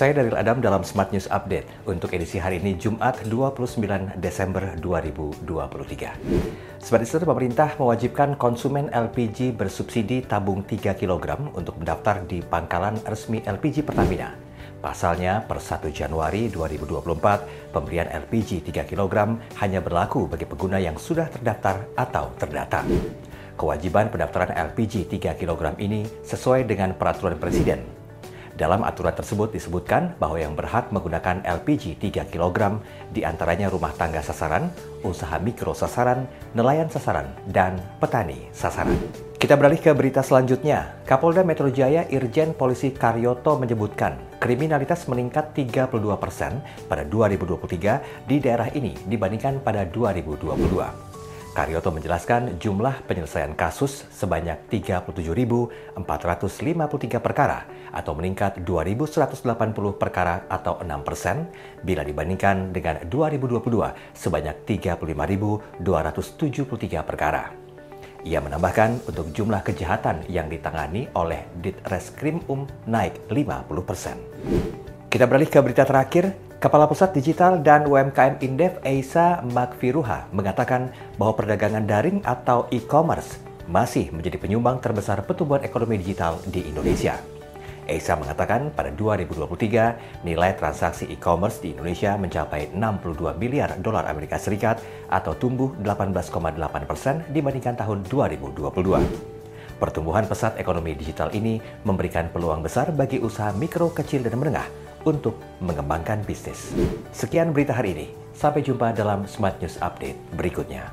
Saya Daril Adam dalam Smart News Update untuk edisi hari ini Jumat 29 Desember 2023. Smart News pemerintah mewajibkan konsumen LPG bersubsidi tabung 3 kg untuk mendaftar di pangkalan resmi LPG Pertamina. Pasalnya, per 1 Januari 2024, pemberian LPG 3 kg hanya berlaku bagi pengguna yang sudah terdaftar atau terdata. Kewajiban pendaftaran LPG 3 kg ini sesuai dengan peraturan Presiden dalam aturan tersebut disebutkan bahwa yang berhak menggunakan LPG 3 kg di antaranya rumah tangga sasaran, usaha mikro sasaran, nelayan sasaran, dan petani sasaran. Kita beralih ke berita selanjutnya. Kapolda Metro Jaya Irjen Polisi Karyoto menyebutkan kriminalitas meningkat 32 persen pada 2023 di daerah ini dibandingkan pada 2022. Karyoto menjelaskan jumlah penyelesaian kasus sebanyak 37.453 perkara atau meningkat 2.180 perkara atau 6 persen bila dibandingkan dengan 2022 sebanyak 35.273 perkara. Ia menambahkan untuk jumlah kejahatan yang ditangani oleh Ditreskrim Um naik 50 persen. Kita beralih ke berita terakhir, Kepala Pusat Digital dan UMKM Indef Eisa Makfiruha mengatakan bahwa perdagangan daring atau e-commerce masih menjadi penyumbang terbesar pertumbuhan ekonomi digital di Indonesia. Eisa mengatakan pada 2023 nilai transaksi e-commerce di Indonesia mencapai 62 miliar dolar Amerika Serikat atau tumbuh 18,8 persen dibandingkan tahun 2022. Pertumbuhan pesat ekonomi digital ini memberikan peluang besar bagi usaha mikro, kecil, dan menengah untuk mengembangkan bisnis. Sekian berita hari ini. Sampai jumpa dalam Smart News Update berikutnya.